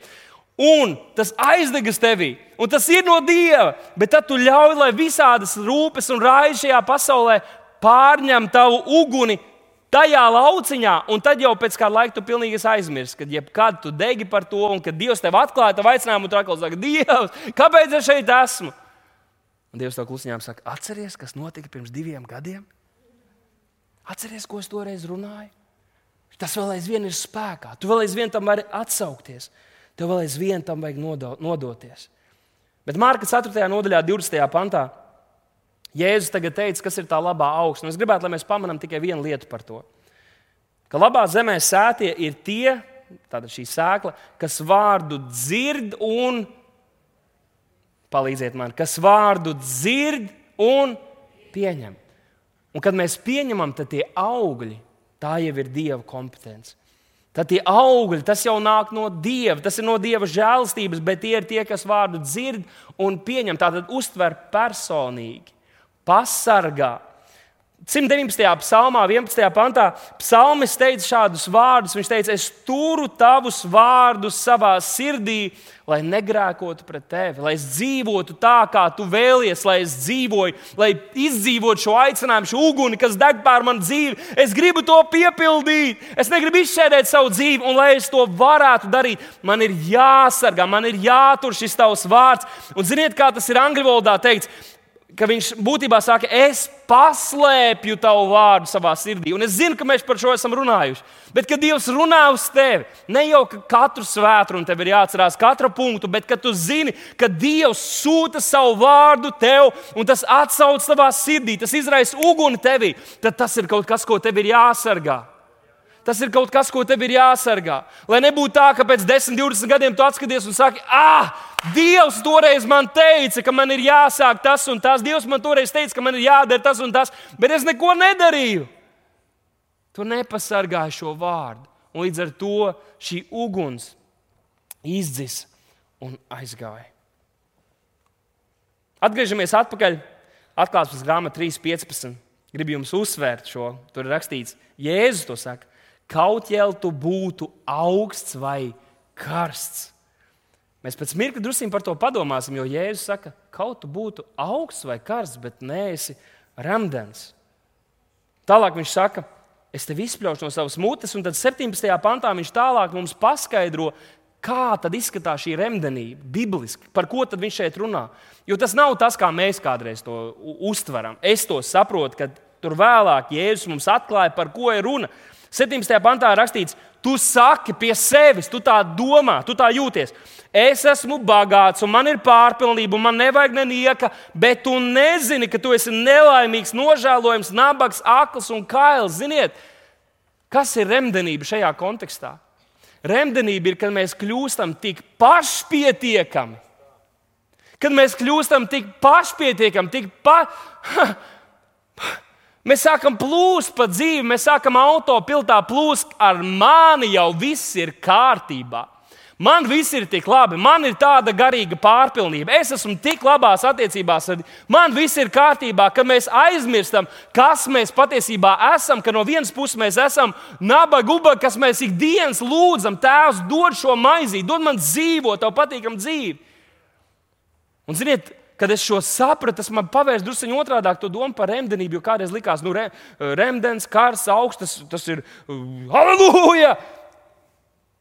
Un tas aizdegas tevī, un tas ir no Dieva. Bet tad tu ļauj, lai visādas rūpes un raizi šajā pasaulē pārņem tavu uguni, tajā lauciņā, un tad jau pēc kāda laika tu pilnīgi aizmirsti, kad jebkad tu degi par to, un kad Dievs tev atklāja tavu aicinājumu, tu atkal saki, Dievs, kāpēc es šeit esmu? Un Dievs tev klusiņām saka, atceries, kas notika pirms diviem gadiem? Atceries, ko es toreiz runāju? Tas vēl aizvien ir spēkā. Tu vēl aizvien tam vari atsaukties. Tev vēl aizvien tam vajag nodoties. Bet Mārka 4. nodaļā, 20. pantā, Jēzus tagad teica, kas ir tā labā augsne. Es gribētu, lai mēs pamanām tikai vienu lietu par to. Ka labā zemē sētie ir tie, tāda šī sēkla, kas vārdu dzird un palīdziet man, kas vārdu dzird un pieņem. Un kad mēs pieņemam, tad tie augļi Tā jau ir Dieva kompetence. Tad tie augļi, tas jau nāk no Dieva, tas ir no Dieva žēlstības, bet tie ir tie, kas vārdu dzird un pieņem, tātad uztver personīgi, pasargā. 119. psalmā, 11. pantā, psalmis teica šādus vārdus. Viņš teica, es turu tavus vārdus savā sirdī, lai negrēkotu pret tevi, lai es dzīvotu tā, kā tu vēlies, lai es dzīvoju, lai izdzīvotu šo aicinājumu, šo uguni, kas deg pār manu dzīvi. Es gribu to piepildīt, es negribu izšķērdēt savu dzīvi, un lai es to varētu darīt, man ir jāsargā, man ir jātur šis tavs vārds. Un ziniet, kā tas ir angļu valodā teikts? Ka viņš būtībā saka, es paslēpju tavu vārdu savā sirdī. Un es zinu, ka mēs par šo esam runājuši. Bet, kad Dievs runā uz tevi, ne jau ka katru svētdienu tev ir jāatcerās katru punktu, bet ka tu zini, ka Dievs sūta savu vārdu tev, un tas atsauc tavā sirdī, tas izraisa uguni tevī, tad tas ir kaut kas, ko tev ir jāsargā. Tas ir kaut kas, ko tev ir jāsargā. Lai nebūtu tā, ka pēc 10, 20 gadiem tu atskaties un saki, ah, Dievs toreiz man teica, ka man ir jāsāk tas un tas. Dievs man toreiz teica, ka man ir jādara tas un tas, bet es neko nedarīju. Tu nepasargāji šo vārdu. Un līdz ar to šī uguns izdzis un aizgāja. Atgriežamies atpakaļ. Atklāsmes grāmata 3.15. Gribu jums uzsvērt šo. Tur ir rakstīts, Jēzus to saka kaut jau tu būtu augsts vai karsts. Mēs pēc mirkļa druskuļi par to padomāsim, jo Jēzus saka, kaut tu būtu augsts vai karsts, bet neesi rāmdens. Tālāk viņš saka, es tevi izspļaušu no savas mutes, un tad 17. pantā viņš tālāk mums paskaidro, kā izskatās šī remdenība, bibliski, par ko viņš šeit runā. Jo tas nav tas, kā mēs kādreiz to uztveram. Es to saprotu, ka tur vēlāk Jēzus mums atklāja, par ko ir runa. 17. pantā rakstīts, tu saki pie sevis, tu tā domā, tu tā jūties. Es esmu bagāts, un man ir pārpilnība, un man nevajag nenieka, bet tu nezini, ka tu esi nelaimīgs, nožēlojams, nabaks, akls un kails. Ziniet, kas ir remdenība šajā kontekstā? Remdenība ir, kad mēs kļūstam tik pašpietiekami. Kad mēs kļūstam tik pašpietiekami, tik pa... Mēs sākam plūst pa dzīvi, mēs sākam autopiltā plūst. Ar mani jau viss ir kārtībā. Man viss ir tik labi, man ir tāda garīga pārpilnība. Es esmu tik labās attiecībās. Man viss ir kārtībā, ka mēs aizmirstam, kas mēs patiesībā esam. Ka no vienas puses mēs esam nabaga, ubaga, kas mēs ikdienas lūdzam, Tēvs, dod šo maizi, dod man dzīvot, tev patīkam dzīvi. Un, ziniet, kad es šo sapratu, tas man pavērsa drusku otrādi to domu par remdenību. Jo kādreiz likās, ka re, remdens, kārs, augsts, tas ir uh, halleluja!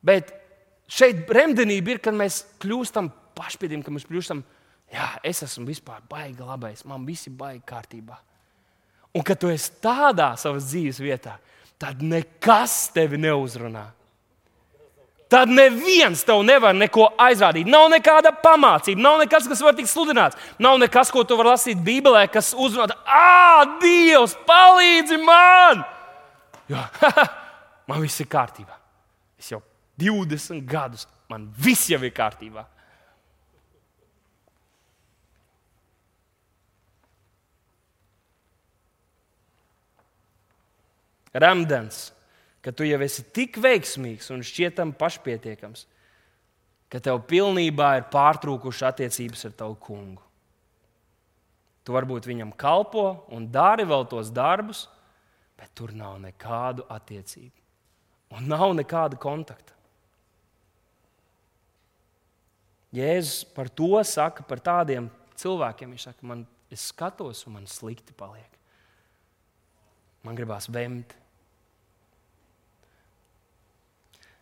Bet šeit remdenība ir, kad mēs kļūstam pašpiediem, ka mēs kļūstam, jā, es esmu vispār baigi labais, man viss ir baigi kārtībā. Un kad tu esi tādā savas dzīves vietā, tad nekas tevi neuzrunā tad neviens tev nevar neko aizrādīt. Nav nekāda pamācība, nav nekas, kas var tikt sludināts. Nav nekas, ko tu vari lasīt Bībelē, kas uzrunā, ah, Dievs, palīdzi man! Jo, man viss ir kārtībā. Es jau 20 gadus, man viss jau ir kārtībā. Ramdens ka tu jau esi tik veiksmīgs un šķietam pašpietiekams, ka tev pilnībā ir pārtrūkušas attiecības ar tavu kungu. Tu varbūt viņam kalpo un dari vēl tos darbus, bet tur nav nekādu attiecību un nav nekāda kontakta. Jēzus par to saka par tādiem cilvēkiem. Viņš saka, man es skatos, un man slikti paliek. Man gribās vemt,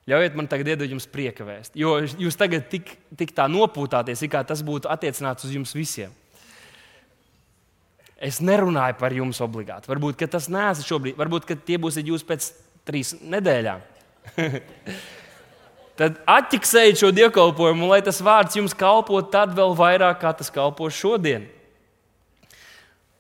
Ļaujiet man tagad iedot jums prieka vēst, jo jūs tagad tik, tik tā nopūtāties, kā tas būtu attiecināts uz jums visiem. Es nerunāju par jums obligāti. Varbūt tas neesat šobrīd, varbūt tie būsiet jūs pēc trīs nedēļām. tad atķiksējiet šo dievkalpojumu, lai tas vārds jums kalpo tad vēl vairāk, kā tas kalpo šodien.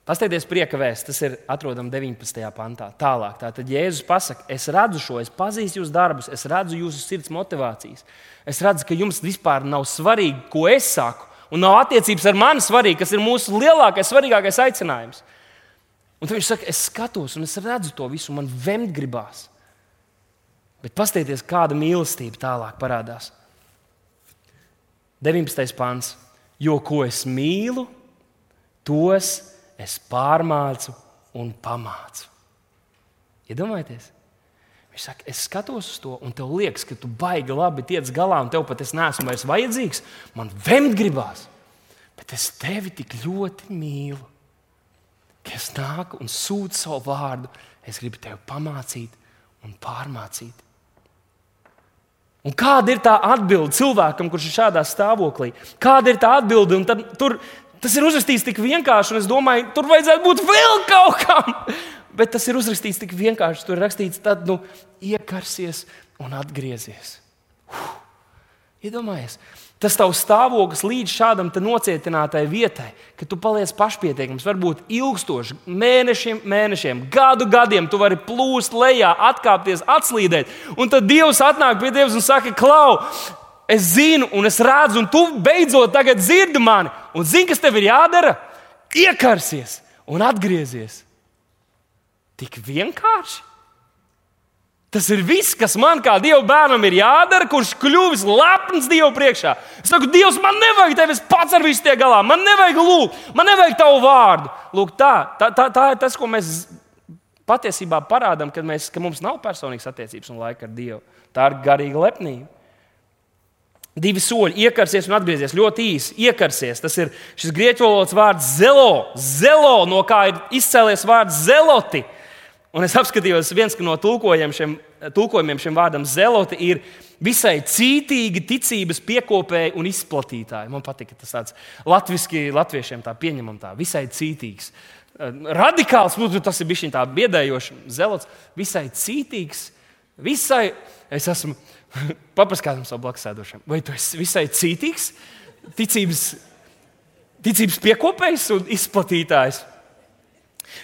Pasteidzieties prieka vēsts, tas ir atrodams 19. pantā. Tālāk, tātad Jēzus pasakā, es redzu šo, es pazīstu jūsu darbus, es redzu jūsu sirds motivācijas. Es redzu, ka jums vispār nav svarīgi, ko es saku, un nav attiecības ar mani svarīgi, kas ir mūsu lielākais, svarīgākais aicinājums. Un viņš saka, es skatos, un es redzu to visu, man vemt gribās. Bet paskatieties, kāda mīlestība tālāk parādās. 19. pāns. Jo ko es mīlu, tos es pārmācu un pamācu. Iedomājieties! Viņš saka, es skatos uz to, un tev liekas, ka tu baigi labi tiec galā, un tev pat es neesmu vairs vajadzīgs. Man vemt gribās, bet es tevi tik ļoti mīlu, ka es nāku un sūtu savu vārdu. Es gribu tevi pamācīt un pārmācīt. Un kāda ir tā atbilde cilvēkam, kurš ir šādā stāvoklī? Kāda ir tā atbilde? Tad, tur, tas ir uzrakstīts tik vienkārši, un es domāju, tur vajadzētu būt vēl kaut kam. Bet tas ir uzrakstīts tik vienkārši. Tur ir rakstīts, tad nu, iekarsies un atgriezies. Uf, iedomājies! Tas tavs stāvoklis līdz šādam nocietinātai vietai, ka tu paliec pašpietiekams, varbūt ilgstoši, mēnešiem, mēnešiem, gadu gadiem, tu vari plūst lejā, atkāpties, atslīdēt. Un tad Dievs atnāk pie tevis un saka, Klau, es zinu, un es redzu, un tu beidzot tagad dzirdi mani, un zini, kas tev ir jādara? Iekarsies un atgriezies. Tik vienkārši. Tas ir viss, kas man kā Dieva bērnam ir jādara, kurš kļuvis lepns Dieva priekšā. Es saku, Dievs, man nevajag tevi pats ar visu tiek galā, man nevajag lūgt, man nevajag tavu vārdu. Lūk, tā, tā, tā, tā ir tas, ko mēs patiesībā parādām, kad mēs, ka mums nav personīgas attiecības un laika ar Dievu. Tā ir garīga lepnība. Divi soļi, iekarsies un atgriezies. Ļoti īsi, iekarsies. Tas ir šis grieķu valodas vārds zelo, zelo, no kā ir izcēlies vārds zeloti. Un es apskatījos, viens no tulkojumiem šiem, tulkojumiem šim vārdam zeloti ir visai cītīgi ticības piekopēji un izplatītāji. Man patīk, ka tas tāds latviešu, latviešiem tā pieņemam, tā visai cītīgs. Radikāls, nu, tas ir bijis tā biedējošs, zelots, visai cītīgs, visai. Es esmu papaskatām savu blakus sēdošiem. Vai tu esi visai cītīgs, ticības, ticības piekopējs un izplatītājs?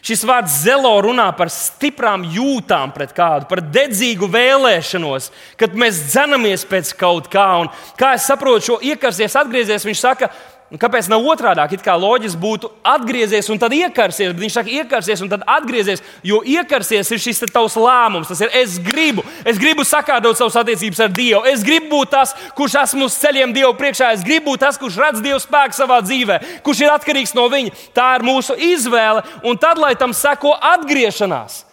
Šis vārds zelo runā par stiprām jūtām pret kādu, par dedzīgu vēlēšanos, kad mēs dzenamies pēc kaut kā. Un, kā es saprotu, šo iekarsies, atgriezies, viņš saka, Un kāpēc nav otrādi? It kā loģiski būtu atgriezies un tad iekarsies, bet viņš saka, iekarsies un tad atgriezies. Jo iekarsies ir šis tavs lēmums. Tas ir es gribu, es gribu sakārtot savas attiecības ar Dievu. Es gribu būt tas, kurš esmu uz ceļiem Dievu priekšā. Es gribu būt tas, kurš redz Dievu spēku savā dzīvē, kurš ir atkarīgs no Viņa. Tā ir mūsu izvēle, un tad, lai tam seko atgriešanās.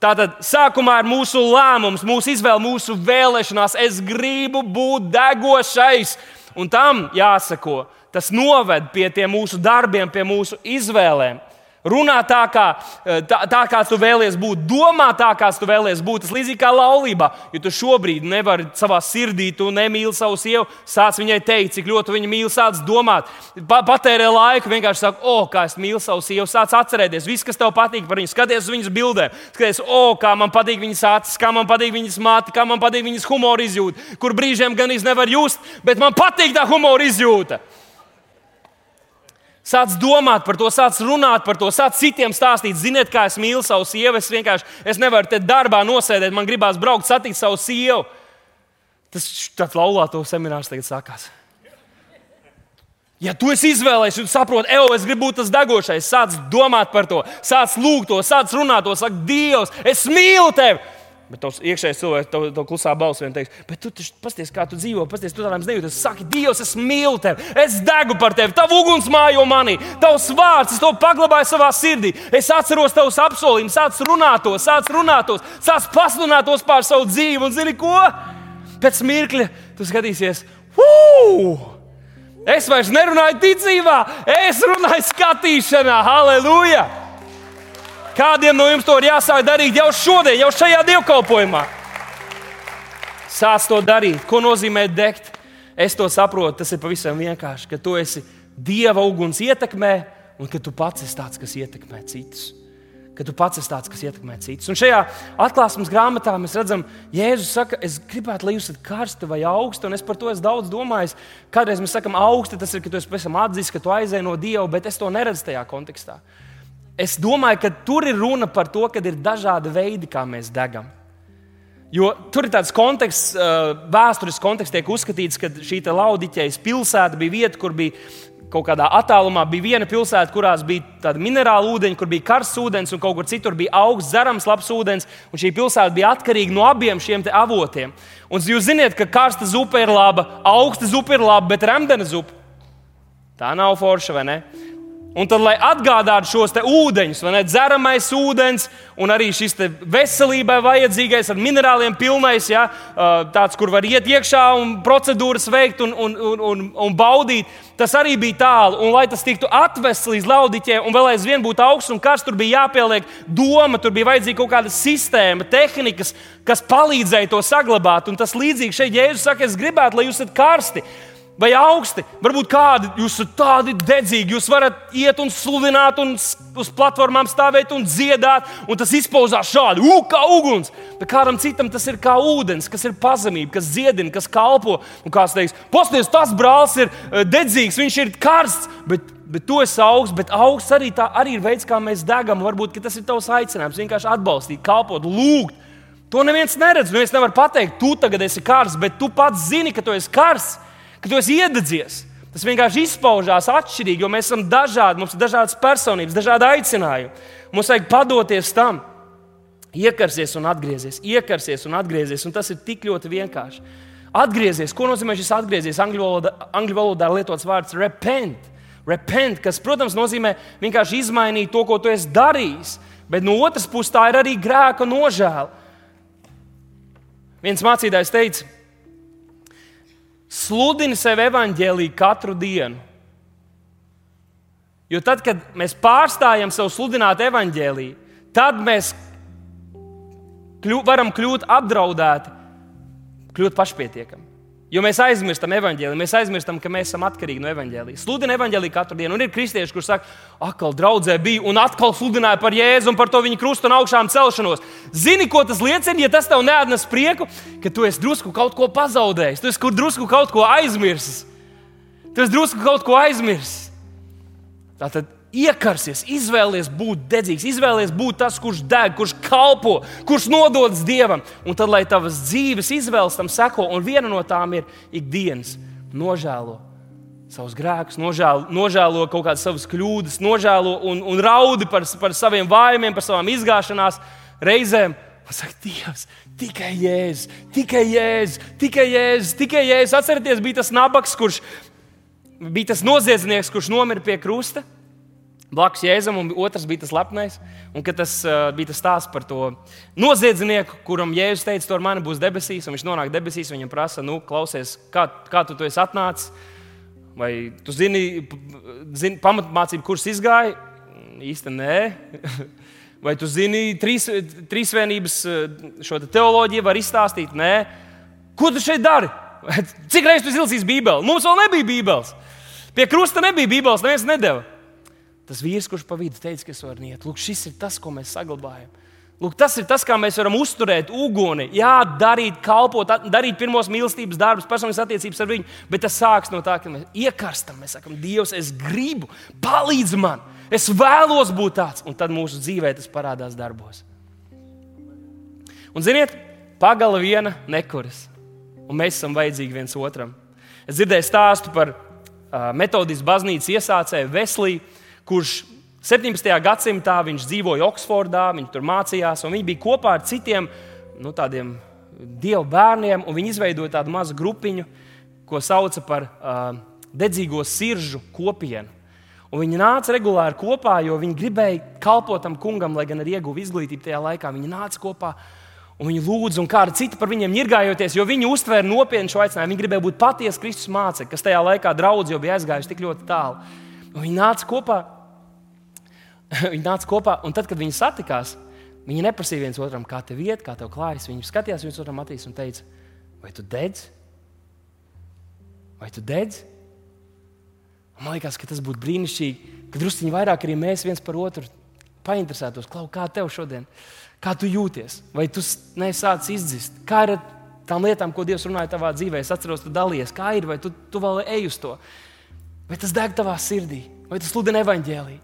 Tātad sākumā ir mūsu lēmums, mūsu izvēle, mūsu vēlēšanās. Es gribu būt degošais, un tam jāsako Tas noved pie mūsu darbiem, pie mūsu izvēlēm. Runā tā, kā, eh, tā, tā kā tu vēlies būt, domā tā, kā tu vēlies būt. Tas līdzīgi kā laulībā. Ja tu šobrīd nevari savā sirdī, tu nemīli savu sievu, sāc viņai teikt, cik ļoti viņa mīl, sāc domāt, pa, patērē laiku, vienkārši saka, o, oh, kā es mīlu savu sievu, sāc atcerēties visu, kas tev patīk par viņu, skaties uz viņas bildēm, skaties, o, oh, kā man patīk viņas acis, kā man patīk viņas mati, kā man patīk viņas humora izjūta, kur brīžiem gan iz nevar just, bet man patīk tā humora izjūta. Sāc domāt par to, sāc runāt par to, sāc citiem stāstīt. Ziniet, kā es mīlu savu sievu. Es vienkārši es nevaru te darbā nosēdēt, man gribās braukt, satikt savu sievu. Tas tāds laulāto seminārs tagad sākās. Ja tu esi izvēlējies un saproti, ej, es gribu būt tas degošais, sāc domāt par to, sāc lūgt to, sāc runāt to, saka, Dievs, es mīlu tevi! Bet tavs iekšējais cilvēks, to, to klusā balss vien teiks, bet tu pasties, kā tu dzīvo, pasties, tu tādām nejūties. Saki, Dievs, es mīlu tevi, es degu par tevi, tavu uguns mājo manī, tavs vārds, es to paglabāju savā sirdī. Es atceros tavus apsolījumus, sāc runāt tos, sāc runāt tos, sāc pasludināt tos pār savu dzīvi. Un zini ko? Pēc mirkļa tu skatīsies, Ugh! es vairs nerunāju ticībā, es runāju skatīšanā, halleluja! Kādiem no jums to ir jāsāk darīt jau šodien, jau šajā dievkalpojumā? Sāc to darīt. Ko nozīmē degt? Es to saprotu, tas ir pavisam vienkārši, ka tu esi dieva uguns ietekmē, un ka tu pats esi tāds, kas ietekmē citus. Ka tu pats esi tāds, kas ietekmē citus. Un šajā atklāsmes grāmatā mēs redzam, Jēzus saka, es gribētu, lai jūs esat karsti vai augsti, un es par to esmu daudz domājis. Kādreiz mēs sakām, augsti, tas ir, ka tu esi pavisam atzīst, ka tu aizēji no Dieva, bet es to neredzu tajā kontekstā. Es domāju, ka tur ir runa par to, ka ir dažādi veidi, kā mēs degam. Jo tur ir tāds konteksts, vēstures konteksts, tiek uzskatīts, ka šī laudiķejas pilsēta bija vieta, kur bija kaut kādā attālumā bija viena pilsēta, kurās bija tāda minerāla ūdeņa, kur bija karsts ūdens, un kaut kur citur bija augsts, dzerams, labs ūdens. Un šī pilsēta bija atkarīga no abiem šiem avotiem. Un jūs zināt, ka karsta zupa ir laba, augsta zupa ir laba, bet remdena zupa tā nav forša, vai ne? Un tad, lai atgādātu šos ūdeņus, vai ne, dzeramais ūdens, un arī šis veselībai vajadzīgais, ar minerāliem pilnais, ja, tāds, kur var iet iekšā un procedūras veikt un, un, un, un, un baudīt, tas arī bija tālu. Un, lai tas tiktu atvests līdz laudiķiem, un vēl aizvien būtu augsts un karsts, tur bija jāpieliek doma, tur bija vajadzīga kaut kāda sistēma, tehnikas, kas palīdzēja to saglabāt. Un tas līdzīgi šeit Jēzus saka, es gribētu, lai jūs esat karsti vai augsti. Varbūt kādi jūs esat tādi dedzīgi, jūs varat iet un sludināt, un uz platformām stāvēt un dziedāt, un tas izpausās šādi, uh, kā uguns. Bet kādam citam tas ir kā ūdens, kas ir pazemība, kas dziedina, kas kalpo. Un kāds teiks, posties, tas brālis ir eh, dedzīgs, viņš ir karsts. Bet, Bet tu esi augsts, bet augsts arī, tā, arī ir veids, kā mēs degam. Varbūt tas ir tavs aicinājums, vienkārši atbalstīt, kalpot, lūgt. To neviens neredz. Neviens nevar pateikt, tu tagad esi karsts, bet tu pats zini, ka tu esi karsts ka tu esi iededzies. Tas vienkārši izpaužās atšķirīgi, jo mēs esam dažādi, mums ir dažādas personības, dažādi aicinājumi. Mums vajag padoties tam, iekarsies un atgriezties, iekarsies un atgriezties, un tas ir tik ļoti vienkārši. Atgriezies, ko nozīmē šis atgriezies? Angļu valodā, angļu valodā lietots vārds repent. Repent, kas, protams, nozīmē vienkārši izmainīt to, ko tu esi darījis, bet no otras puses tā ir arī grēka nožēla. Viens mācītājs teica, sludini sev evaņģēlīju katru dienu. Jo tad, kad mēs pārstājam sev sludināt evaņģēlīju, tad mēs kļu, varam kļūt apdraudēti, kļūt pašpietiekami. Jo mēs aizmirstam evaņģēliju, mēs aizmirstam, ka mēs esam atkarīgi no evaņģēlijas. Sludina evaņģēliju katru dienu, un ir kristieši, kuriem saka, atkal draudzē bija, un atkal sludināja par Jēzu un par to viņa krustu un augšām celšanos. Zini, ko tas liecina, ja tas tev neatnes prieku, ka tu esi drusku kaut ko pazaudējis, tu esi kur drusku kaut ko aizmirsis. Tu esi drusku kaut ko aizmirsis. Tātad iekarsies, izvēlies būt dedzīgs, izvēlies būt tas, kurš deg, kurš kalpo, kurš nododas dievam. Un tad, lai tavas dzīves izvēles tam seko, un viena no tām ir ikdienas nožēlo savus grēkus, nožēlo, nožēlo kaut kādas savas kļūdas, nožēlo un, un raudi par, par saviem vājumiem, par savām izgāšanās reizēm. Un saka, Dievs, tikai Jēzus, tikai Jēzus, tikai Jēzus, tikai Jēzus. Atcerieties, bija tas nabaks, kurš bija tas noziedznieks, kurš nomira pie krusta. Blakus Jēzum, un otrs bija tas lepnais. Un tas uh, bija tas stāsts par to noziedznieku, kuram Jēzus teica, tur man būs debesīs, un viņš nonāk debesīs. Viņam prasa, nu, klausies, kā, kā tu, tu esi atnācis. Vai tu zini, zini pamatmācību, kurš izgāja? Īsti nē. Vai tu zini, trīs, trīsvienības šo te teoloģiju var izstāstīt? Nē. Ko tu šeit dari? Cik reizes tu izlasīsi Bībeli? Mums vēl nebija Bībeles. Pie krusta nebija Bībeles, neviens nedēva. Tas vīrs, kurš pa vidu teica, ka es varu iet, lūk, šis ir tas, ko mēs saglabājam. Lūk, tas ir tas, kā mēs varam uzturēt uguni. Jā, darīt, kalpot, darīt pirmos mīlestības darbus, personīgas attiecības ar viņu, bet tas sākas no tā, ka mēs iekarstam. Mēs sakām, Dievs, es gribu, palīdzi man, es vēlos būt tāds, un tad mūsu dzīvē tas parādās darbos. Un, ziniet, pagala viena nekuras, un mēs esam vajadzīgi viens otram. Es dzirdēju stāstu par uh, metodisku baznīcas iesācēju Vesliju kurš 17. gadsimtā dzīvoja Oksfordā, viņš tur mācījās, un viņi bija kopā ar citiem nu, tādiem dievu bērniem, un viņi izveidoja tādu mazu grupiņu, ko sauca par uh, dedzīgo siržu kopienu. Un viņi nāca regulāri kopā, jo viņi gribēja kalpot tam kungam, lai gan arī ieguva izglītību tajā laikā. Viņi nāca kopā un viņi lūdza, un kāda cita par viņiem ņirgājoties, jo viņi uztvēra nopietnu šo aicinājumu. Viņi gribēja būt patiesi Kristus mācekļi, kas tajā laikā draudz jau bija aizgājuši tik ļoti tālu. Un viņi nāca kopā viņi nāca kopā, un tad, kad viņi satikās, viņi neprasīja viens otram, kā tev iet, kā tev klājas. Viņi skatījās viens otram acīs un teica, vai tu dedz? Vai tu dedz? Man liekas, ka tas būtu brīnišķīgi, ka druskuļi vairāk arī mēs viens par otru painteresētos, Klau, kā tev šodien, kā tu jūties, vai tu nesācis izdzist, kā ir ar tām lietām, ko Dievs runāja tavā dzīvē. Es atceros, tu dalies, kā ir, vai tu, tu vēl ej uz to, vai tas deg tavā sirdī, vai tu sludini evaņģēlīju.